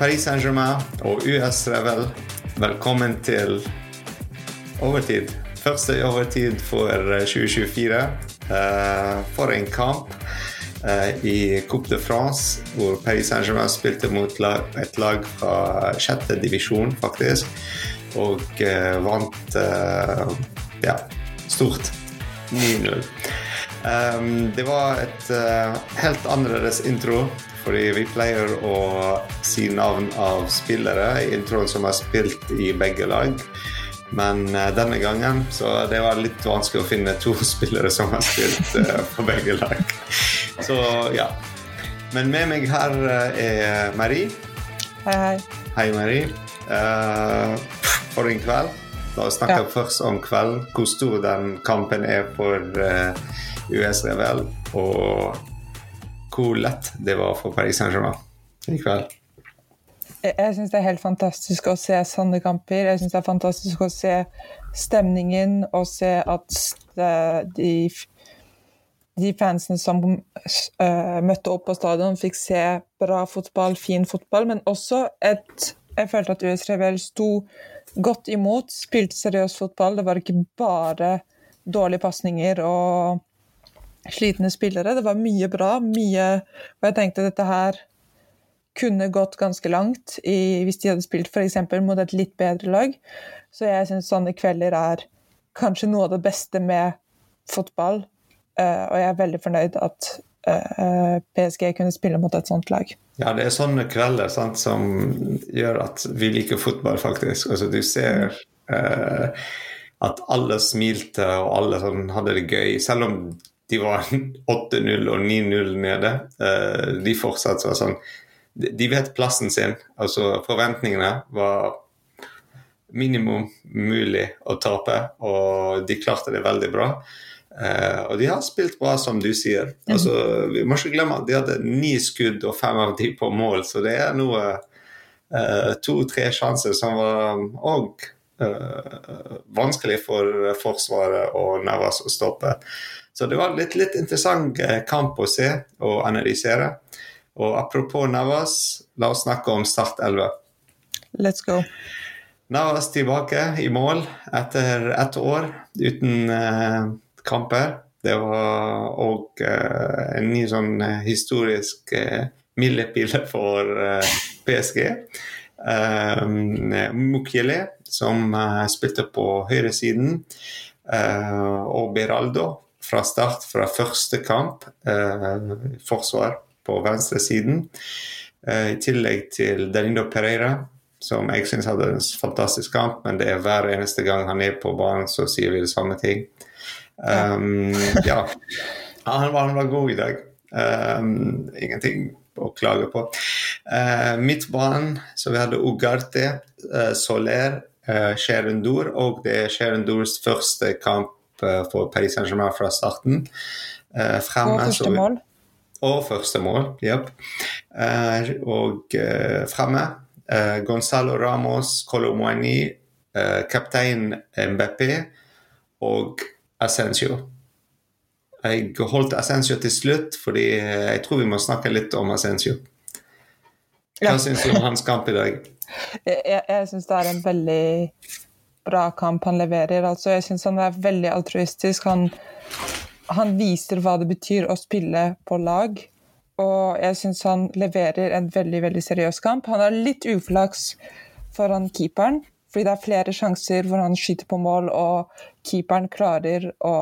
Paris Saint-Germain og US Revel, velkommen til overtid. Første overtid for 2024. Uh, for en kamp uh, i Coupe de France, hvor Paris Saint-Germain spilte mot et lag fra sjette divisjon, faktisk. Og vant ja, stort. 9-0. Um, det var et helt annerledes intro fordi vi pleier å si navn av spillere i introen som har spilt i begge lag. Men uh, denne gangen så det var litt vanskelig å finne to spillere som har spilt uh, på begge lag. Så ja. Men med meg her uh, er Marie. Hei, hei. Hei, Marie. for en kveld. La oss snakke ja. først om kvelden. Hvor stor den kampen er for US Revel. Og hvor lett det var for Paris Saint-Germain i kveld. Jeg, syns det er helt fantastisk å se sånne kamper. Jeg syns det er fantastisk å se stemningen og se at de, de fansene som uh, møtte opp på stadion, fikk se bra fotball, fin fotball, men også et Jeg følte at US Revel sto godt imot, spilte seriøs fotball. Det var ikke bare dårlige pasninger og slitne spillere. Det var mye bra, mye Og jeg tenkte dette her kunne gått ganske langt i, hvis de hadde spilt f.eks. mot et litt bedre lag. Så jeg syns sånne kvelder er kanskje noe av det beste med fotball. Uh, og jeg er veldig fornøyd at uh, eh, PSG kunne spille mot et sånt lag. Ja, det er sånne kvelder sant, som gjør at vi liker fotball, faktisk. Altså, du ser uh, at alle smilte og alle sånn, hadde det gøy. Selv om de var 8-0 og 9-0 nede. Uh, de fortsatte sånn De vet plassen sin. Altså forventningene var minimum mulig å tape, og de klarte det veldig bra. Uh, og de har spilt bra, som du sier. Mhm. Altså, vi må ikke glemme at de hadde ni skudd og fem av de på mål, så det er noe uh, to-tre sjanser som var òg vanskelig for Forsvaret og Navas å stoppe. Så det var litt, litt interessant eh, kamp å se og analysere. Og apropos Navas, la oss snakke om Start 11. Let's go. Navas tilbake i mål etter ett år uten uh, kamper. Det var òg uh, en ny sånn historisk uh, milepæl for uh, PSG. Um, Mukiele, som spilte på høyresiden, og Beraldo fra start, fra første kamp, eh, forsvar på venstresiden. Eh, I tillegg til Delindo Pereira, som jeg syns hadde en fantastisk kamp, men det er hver eneste gang han er på banen, så sier vi det samme ting. Um, ja. Han var, han var, god i dag. Um, ingenting å klage på. Uh, Midtbanen, så vi hadde Ugarte, uh, Soler, uh, Dour, og det er Sherendors første kamp Eh, for Paris Saint-Germain fra starten. Eh, fremme, og første mål. Og første mål, jepp. Eh, og fremme Gonzalo Ramos, Colomwani, kaptein Mbappé og Ascencio. Jeg holdt Ascencio til slutt, fordi jeg tror vi må snakke litt om Ascencio. Hva ja. syns du om hans kamp i dag? Jeg, jeg, jeg syns det er en veldig bra kamp han leverer. Altså, jeg syns han er veldig altruistisk. Han, han, viser hva det betyr å spille på lag. Og jeg syns han leverer en veldig veldig seriøs kamp. Han har litt uflaks foran keeperen, fordi det er flere sjanser hvor han skyter på mål, og keeperen klarer å,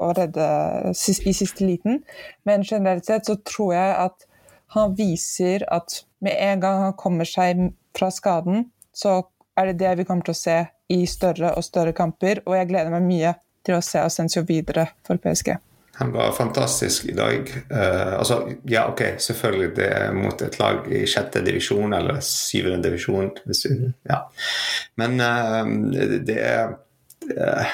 å redde i siste liten. Men generelt sett så tror jeg at han viser at med en gang han kommer seg fra skaden, så er det det vi kommer til å se i større og større kamper. Og jeg gleder meg mye til å se Ascencio videre for PSG. Han var fantastisk i dag. Uh, altså, ja, OK, selvfølgelig det er mot et lag i sjette divisjon eller syvende divisjon. Ja. Men uh, det er uh,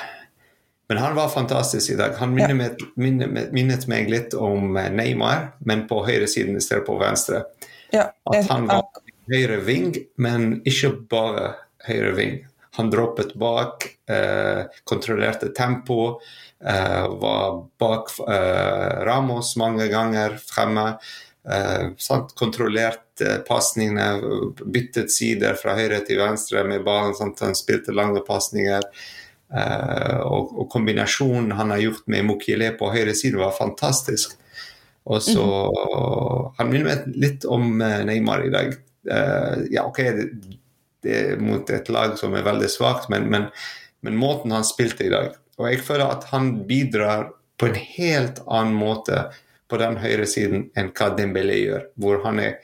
Men han var fantastisk i dag. Han minnet, ja. minnet, minnet, meg litt om Neymar, men på høyre siden i stedet på venstre. Ja, At han var høyre ving, men ikke bare høyre ving. Han droppet bak, eh, kontrollerte tempo, eh, var bak eh, Ramos mange ganger fremme. Sant? Kontrollert uh, pasningene, byttet sider fra høyre til venstre med ballen. Han spilte lange pasninger. Uh, og, og, kombinasjonen han har gjort med Mukiele på høyre side, var fantastisk. Og så mm. Han minner meg litt om Neymar i dag. Uh, ja, OK, det, det, er mot et lag som er veldig svakt, men, men, men måten han spilte i dag Og jeg føler at han bidrar på en helt annen måte på den høyre siden enn hva Dembélé gjør, hvor han er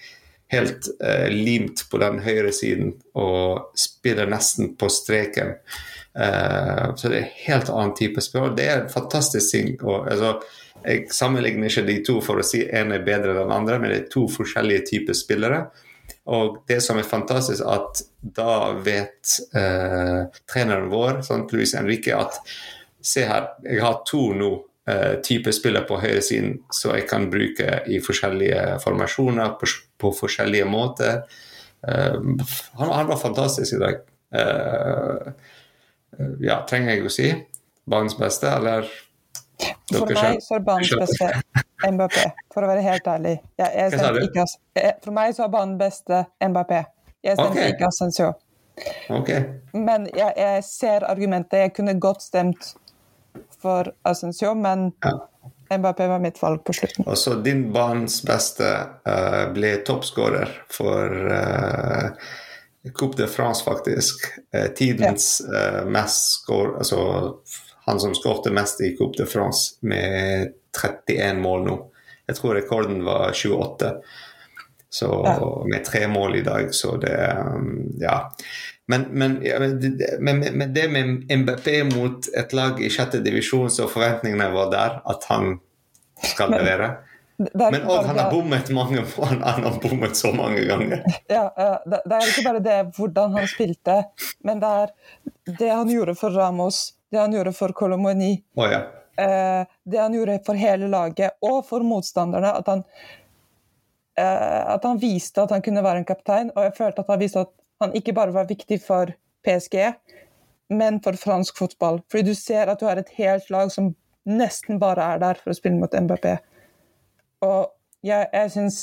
helt uh, limt på den høyre siden og spiller nesten på streken. Uh, så det er en helt annen type spill. Det er en fantastisk ting. Og, altså, jeg sammenligner ikke de to for å si en er bedre enn den andre, men det er to forskjellige typer spillere. Og det som er fantastisk, at da vet eh, treneren vår, sånn, Luis Henrique, at se her, jeg har to nå eh, type spillere på høyresiden så jeg kan bruke i forskjellige formasjoner på, på forskjellige måter. Eh, han, han, var fantastisk i dag. Uh, ja, trenger jeg å si banens beste, eller? For meg så er banens beste Mbappé, for å være helt ærlig. Jeg, jeg ikke, for meg så er banens beste Mbappé. Jeg stemte okay. ikke Ascensio. Okay. Men jeg, jeg, ser argumentet. Jeg kunne godt stemt for Ascensio, men ja. Mbappé var mitt valg på slutten. Og så din banens beste uh, ble toppskårer for uh, Coupe de France, faktisk. Uh, tidens ja. mest skår... Altså han som skårte mest i Coupe de France, med 31 mål nå. Jeg tror rekorden var 28. Så ja. med tre mål i dag, så det um, Ja. Men, men, men, men, det med MBP mot et lag i sjette divisjon, så forventningene var der at han skal levere. Men òg han har bommet mange han har bommet så mange ganger. Ja, det, det, er ikke bare det hvordan han spilte, men det er det han gjorde for Ramos, det han gjorde for Colomoni. Oh, ja. eh, det han gjorde for hele laget, og for motstanderne. At han, eh, at han viste at han kunne være en kaptein, og jeg følte at han viste at han ikke bare var viktig for PSG, men for fransk fotball. Fordi du ser at du har et helt lag som nesten bare er der for å spille mot MBP. Og jeg, jeg syns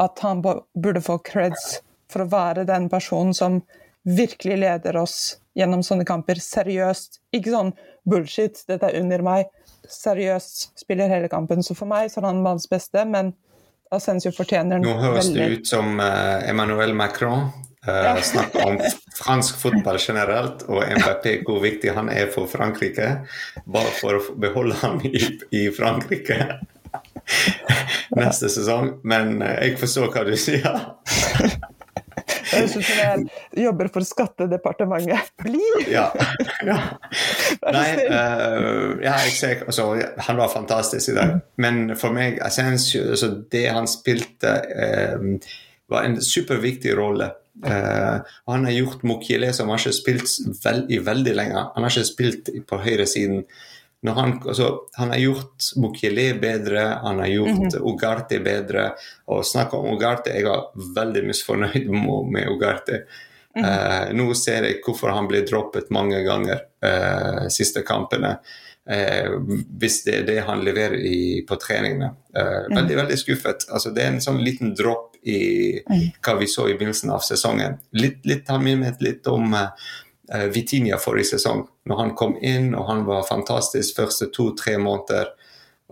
at han burde få creds for å være den personen som virkelig leder oss gjennom sånne kamper. Seriøst. Ikke sånn bullshit, dette er under meg. Seriøst spiller hele kampen. Så for meg så er han mannens beste, men Ascencio fortjener den veldig. Nå høres det ut som uh, Emmanuel Macron Uh, snakker om fransk fotball generelt og MBP, hvor viktig han er for Frankrike. Bare for å beholde ham i, i Frankrike neste sesong. Men uh, jeg forstår hva du sier. Jeg syns jeg jobber for Skattedepartementet. Bli! ja. ja. Nei, uh, ja, ser, altså, han var fantastisk i dag. Men for meg, Ascencio, altså, det han spilte, var en superviktig rolle Uh, han har gjort Mokhile, som har ikke spilt veld, i veldig lenge. Han har ikke spilt på høyresiden. Han, altså, han har gjort Mukhili bedre, han har gjort mm -hmm. Ugarte bedre. Og snakk om Ugarte, jeg var veldig misfornøyd med Ugarte. Mm -hmm. uh, nå ser jeg hvorfor han ble droppet mange ganger uh, siste kampene. Uh, hvis det er det han leverer i, på treningene. Uh, mm. Veldig veldig skuffet. Altså, det er en sånn liten dropp i hva vi så i begynnelsen av sesongen. Litt, litt har minnet litt om uh, Vitinha forrige sesong, når han kom inn og han var fantastisk første to-tre måneder.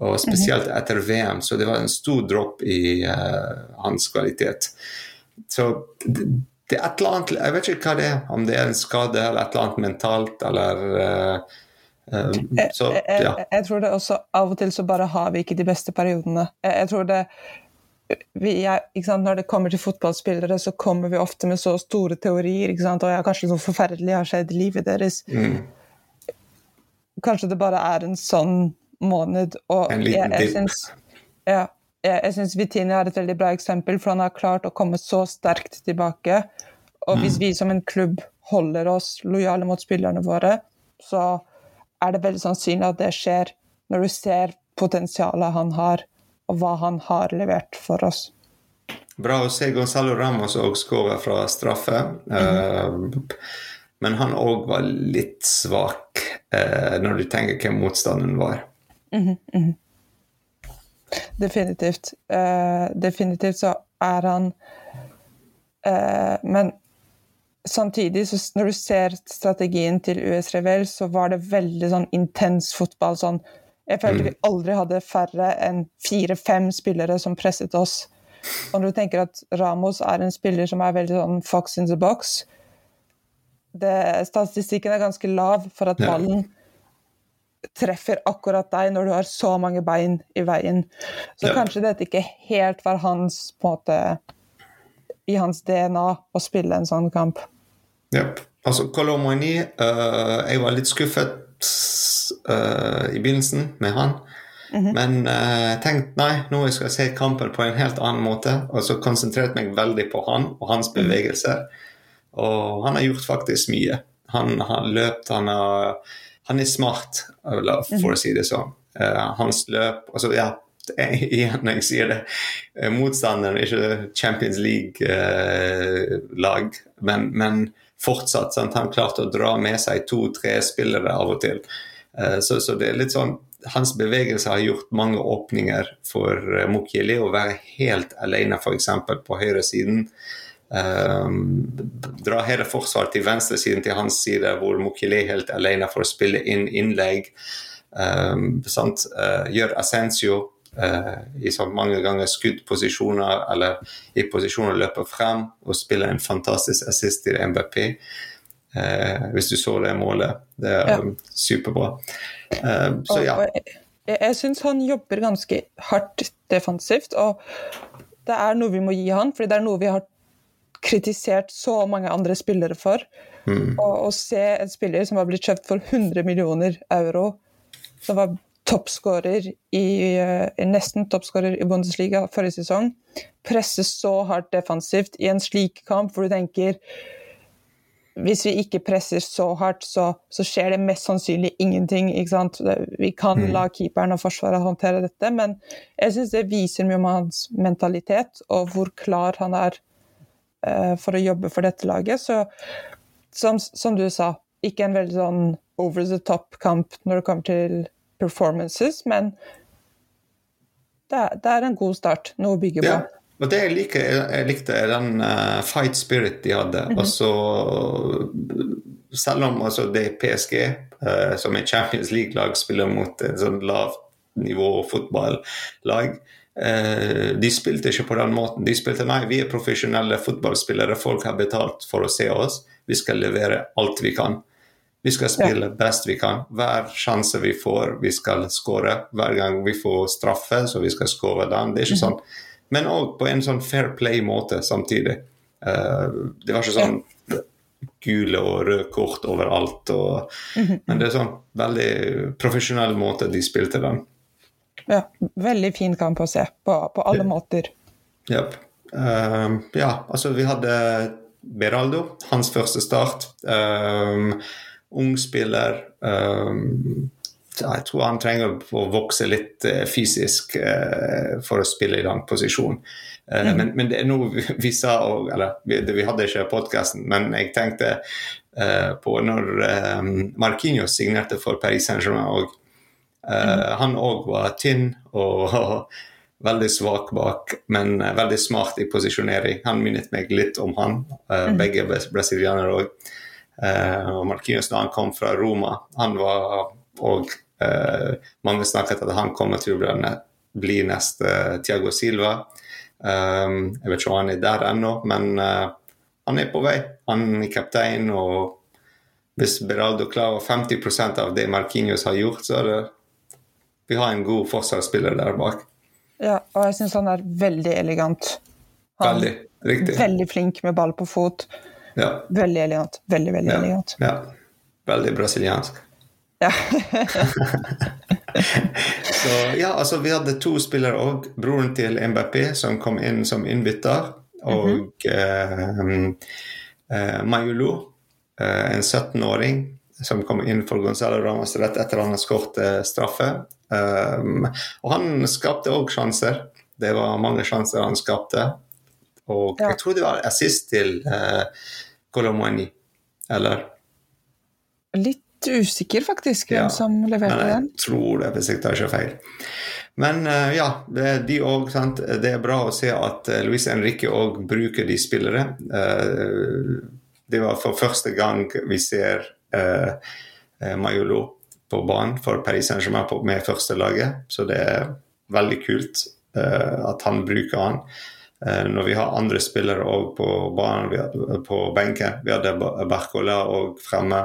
Og spesielt etter VM, så det var en stor dropp i uh, hans kvalitet. Så det, det, er et eller annet Jeg vet ikke hva det er, om det er en skade eller et eller annet mentalt eller uh, så, ja. jeg, jeg, jeg, tror det også Av og til så bare har vi ikke de beste periodene. Jeg, jeg tror det er, Når det kommer til fotballspillere, så kommer vi ofte med så store teorier. og ja, Kanskje noe forferdelig har skjedd i livet deres. Mm. Kanskje det bare er en sånn måned. Og en liten jeg, jeg syns ja, jeg, jeg Vitini er et veldig bra eksempel, for han har klart å komme så sterkt tilbake. Og hvis mm. vi som en klubb holder oss lojale mot spillerne våre, så er det veldig sannsynlig at det skjer når du ser potensialet han har og hva han har levert for oss. Bra å se Gonzalo Ramos òg skåre fra straffe. Mm uh, men han òg var litt svak uh, når du tenker hvem motstanden var. Mm -hmm, mm -hmm. Definitivt. Uh, definitivt så er han Eh, men samtidig, så når du ser strategien til US Revel, så var det veldig sånn intens fotball. sånn jeg følte vi aldri hadde færre enn fire-fem spillere som presset oss. Og når du tenker at Ramos er en spiller som er veldig sånn fox in the box det, Statistikken er ganske lav for at ballen treffer akkurat deg når du har så mange bein i veien. Så Ja. kanskje dette ikke helt var hans på en måte i hans DNA å spille en sånn kamp. Ja. Altså, Colomani uh, Jeg var litt skuffet eh, i begynnelsen med han. Men uh, tenkte nei, nå skal jeg se kampen på en helt annen måte. Og så konsentrerte meg veldig på han og hans bevegelser. Og han har gjort faktisk mye. Han har løpt, han har Han er smart, for å si det sånn. Uh, hans løp altså ja, Igjen når jeg sier det. eh, Motstanderen er ikke Champions League-lag, men, men fortsatt. Sant? Han klarte å dra med seg to-tre spillere av og til. Eh, Så, så det er litt sånn Hans bevegelse har gjort mange åpninger for Mukhili å være helt alene, f.eks. på høyresiden. Um, dra hele forsvaret til venstresiden til hans side, hvor Mukhili er helt alene for å spille inn innlegg. Um? Eh, gjør Ascencio eh, i så mange ganger skuddposisjoner eller i posisjoner løper frem og spiller en fantastisk assist til MBP. Eh, hvis du så det målet. Det er Ja. superbra. Eh, så ja. Jeg, jeg, jeg syns han jobber ganske hardt defensivt, og det er noe vi må gi han, fordi det er noe vi har kritisert så mange andre spillere for. Mm. Og å se en spiller som har blitt kjøpt for 100 millioner euro, som var toppskårer i, eh, nesten toppskårer i Bundesliga forrige sesong, presses så hardt defensivt i en slik kamp hvor du tenker hvis vi ikke presser så hardt, så, så skjer det mest sannsynlig ingenting. Vi kan la keeperen og forsvaret håndtere dette, men jeg syns det viser mye om hans mentalitet og hvor klar han er uh, for å jobbe for dette laget. Så som, som du sa, ikke en veldig sånn over the top-kamp når det kommer til performances, men det er, det er en god start. Noe å bygge på. Ja. Og det jeg, liker, jeg likte, er den uh, fight spirit de hadde. Altså, selv om altså, det er PSG, uh, som er Champions League-lag, spiller mot et sånn lavt nivå fotballag, Uh, de spilte ikke på den måten. De spilte nei, vi er profesjonelle fotballspillere, folk har betalt for å se oss. Vi skal levere alt vi kan. Vi skal spille best vi kan. Hver sjanse vi får, vi skal skåre. Hver gang vi får straffe, så vi skal skåre den. Det er ikke sånn. Men òg på en sånn fair play-måte samtidig. Eh, det var ikke sånn gule og røde kort overalt. Og, Men det er sånn veldig profesjonell måte de spilte den. Ja, veldig fin kamp å se, på, på alle måter. Yep. Um, ja, altså vi hadde Beraldo, hans første start. Um, ung spiller. ehm, jeg tror han trenger å vokse litt eh, fysisk eh, for å spille i den posisjonen. Mm. men, men det er noe vi, vi sa òg, eller vi, vi hadde ikke podkasten, men jeg tenkte eh, på når um, Marquinhos signerte for Paris Saint-Germain òg. Han òg var tynn og veldig svak bak, men eh, veldig smart i posisjonering. Han minnet meg litt om han. Mm. Begge er brasilianere òg. Og Marquinhos da han kom fra Roma, han var òg Mange snakket at han kommer til å bli, neste Tiago Silva. Um, jeg vet ikke om han er der ennå, men eh, han er på vei. Han er kaptein, og hvis Beraldo klarer 50% av det Marquinhos har gjort, så er det Vi har en god forsvarsspiller der bak. Ja, og jeg syns han er veldig elegant. Han Veldig. Riktig. Veldig flink med ball på fot. Ja. Veldig elegant. Veldig, veldig Ja. elegant. ja. Veldig brasiliansk. Ja. Så ja, altså vi hadde to spillere òg. Broren til MBP som kom inn som innbytter. Og eh, eh, Mayulu, eh, en 17-åring som kom inn for Gonzalo Ramas rett etter han skåret eh, straffe. Um, og han skapte òg sjanser. Det var mange sjanser han skapte. Og Ja. jeg tror det var assist til uh, Colomani. Eller Litt usikker, faktisk, hvem Ja, som leverte Men jeg den. tror det, hvis jeg tar ikke feil. Men uh, ja, det, de også, det er bra å se at uh, Luis Henrique òg bruker de spillere. Uh, det var for første gang vi ser uh, Mayolo på banen for Paris Saint-Germain med førstelaget, så det er veldig kult at han bruker han. Når vi har andre spillere òg på banen, på benken. Vi hadde Barcola òg fremme.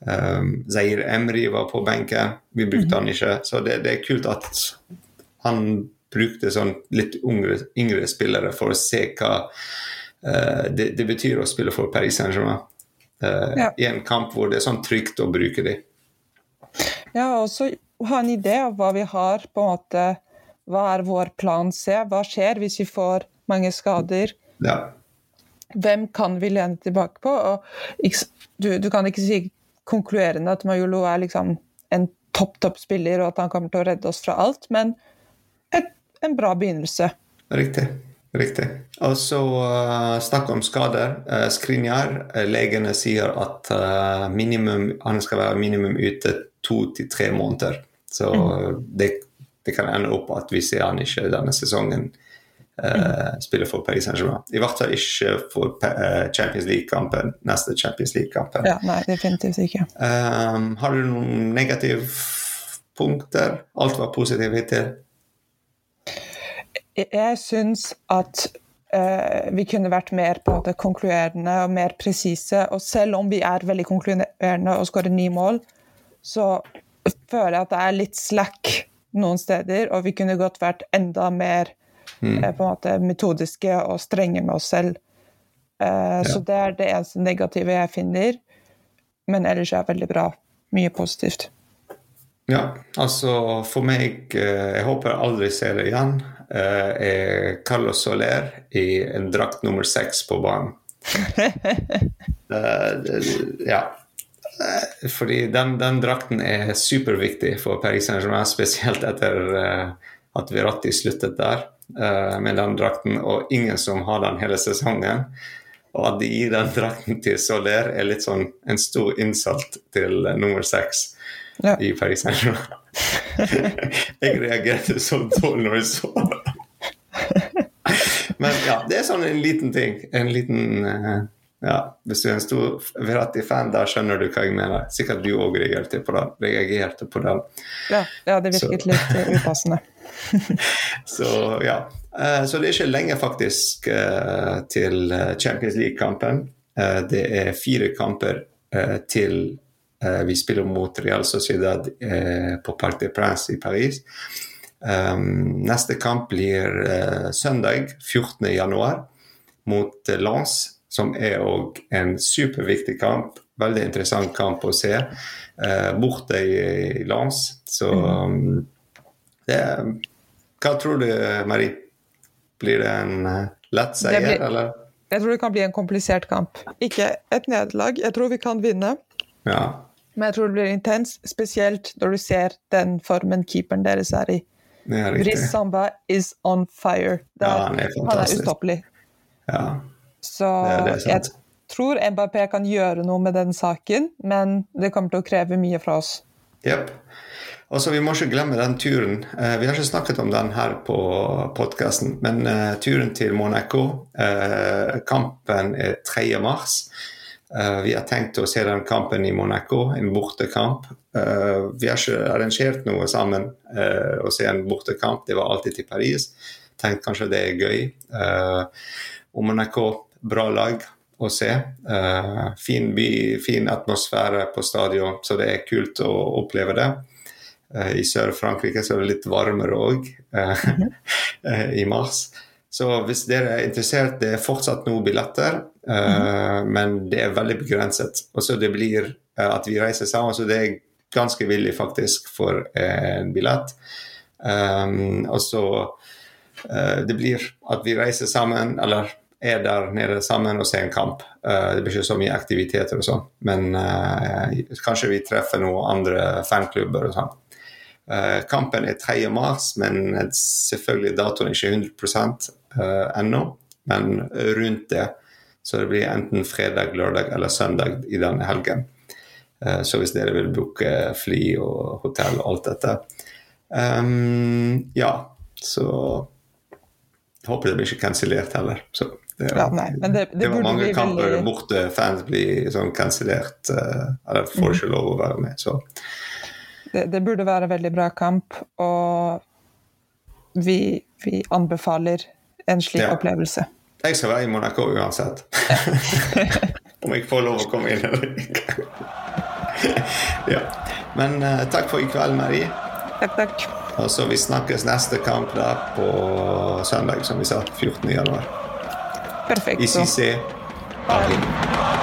Um, Zair Emry var på benken, vi brukte han ikke. Så det, det er kult at han brukte sånn litt yngre, yngre spillere for å se hva uh, det, det, betyr å spille for Paris Saint-Germain. Uh, ja. I en kamp hvor det er sånn trygt å bruke dem. Ja, og så ha en idé av hva vi har, på en måte Hva er vår plan C? Hva skjer hvis vi får mange skader? Ja. Hvem kan vi lene tilbake på? Og, du, du kan ikke si konkluerende at Mayolo er liksom en topp, topp spiller, og at han kommer til å redde oss fra alt, men et, en bra begynnelse. Riktig. Riktig. Og så uh, snakk om skader. Uh, Skrinjar, uh, legene sier at uh, minimum, han skal være minimum ute to til tre måneder. Så mm. det, det, kan ende opp at vi ser han ikke denne sesongen uh, spiller for Paris Saint-Germain. I hvert fall ikke for uh, Champions League-kampen, neste Champions League-kampen. Ja, nei, definitivt ikke. Um, har du noen negative punkter? Alt var positivt hittil? Jeg syns at uh, vi kunne vært mer på det konkluerende og mer presise. Og selv om vi er veldig konkluerende og skårer ni mål, så føler jeg at det er litt slack noen steder, og vi kunne godt vært enda mer mm. på en måte metodiske og strenge med oss selv. Uh, ja. Så det er det eneste negative jeg finner. Men ellers er det veldig bra. Mye positivt. Ja, altså for meg eh, Jeg håper jeg aldri ser det igjen. Er Carlos Soler i en drakt nummer seks på banen. ja. Fordi den, den, drakten er superviktig for Paris Saint-Germain, spesielt etter at Verratti sluttet der med den drakten, og ingen som har den hele sesongen. Og at de gir den drakten til Soler, er litt sånn en stor innsalt til nummer seks ja. i Paris Saint-Germain. jeg reagerte så dårlig når jeg så det. Men ja, det er sånn en liten ting. En liten uh, ja, Hvis du er en stor Verratti-fan, da skjønner du hva jeg mener. Sikkert du òg reagerte på det. Reagerte på det. Ja, ja det virket så. litt upassende. så ja. Eh, så det er ikke lenge faktisk eh, til eh, Champions League-kampen. Det er fire kamper til vi spiller mot Real Sociedad på Parc des Princes i Paris. Neste kamp blir søndag 14.1 mot Lens, som er òg en superviktig kamp. Veldig interessant kamp å se. Borte i Lens. Så mm. Det hva tror du, Marie? Blir det en uh, lett seier, blir, eller? Jeg tror det kan bli en komplisert kamp. Ikke et nederlag. Jeg tror vi kan vinne. Ja. Men jeg tror det blir intens, spesielt når du ser den formen keeperen deres er i. Riz Samba is on fire. Der, ja, han er fantastisk. Han er ustoppelig. Ja. Så det det jeg tror MBP kan gjøre noe med den saken, men det kommer til å kreve mye fra oss. Yep. Altså, Vi må ikke glemme den turen. Eh, vi har ikke snakket om den her på podkasten, men eh, turen til Monaco. Eh, kampen er 3. mars. Vi har tenkt å se den kampen i Monaco, en bortekamp. Vi har ikke arrangert noe sammen å se en bortekamp. Det var alltid til Paris. Tenkt kanskje det er gøy. og Monaco, bra lag å se. fin by, fin atmosfære på stadion, så det er kult å oppleve det. Eh, I Sør-Frankrike så er det litt varmere òg eh, mhm. i mars. Så hvis dere er interessert, det er fortsatt noen billetter, mm. men det er veldig begrenset. Og så det blir at vi reiser sammen, så det er ganske villig faktisk for en billett. Og så det blir at vi reiser sammen, eller er der nede sammen og ser en kamp. Det blir ikke så mye aktiviteter og sånn, men kanskje vi treffer noen andre fanklubber og sånn. Eh, kampen er 3. mars, men selvfølgelig datoen er ikke 100 uh, ennå. Men rundt det. Så det blir enten fredag, lørdag eller søndag i denne helgen. Uh, så hvis dere vil booke fly og hotell og alt dette, Um, ja, så håper det blir ikke kansellert heller. Så det, Ja, nei, men det, det, det var mange kamper veldig borte fans blir sånn kansellert. Eller får ikke lov å være med. Så det, det burde være en veldig bra kamp, og vi, vi anbefaler en slik Ja. opplevelse. jeg skal være i Monaco uansett. Om jeg får lov å komme inn eller ikke. ja. Men uh, takk for i kveld, Marie. Takk, takk. Og så vi snakkes neste kamp da på søndag, som vi sa. 14. januar. Perfekt. I CC. Berlin.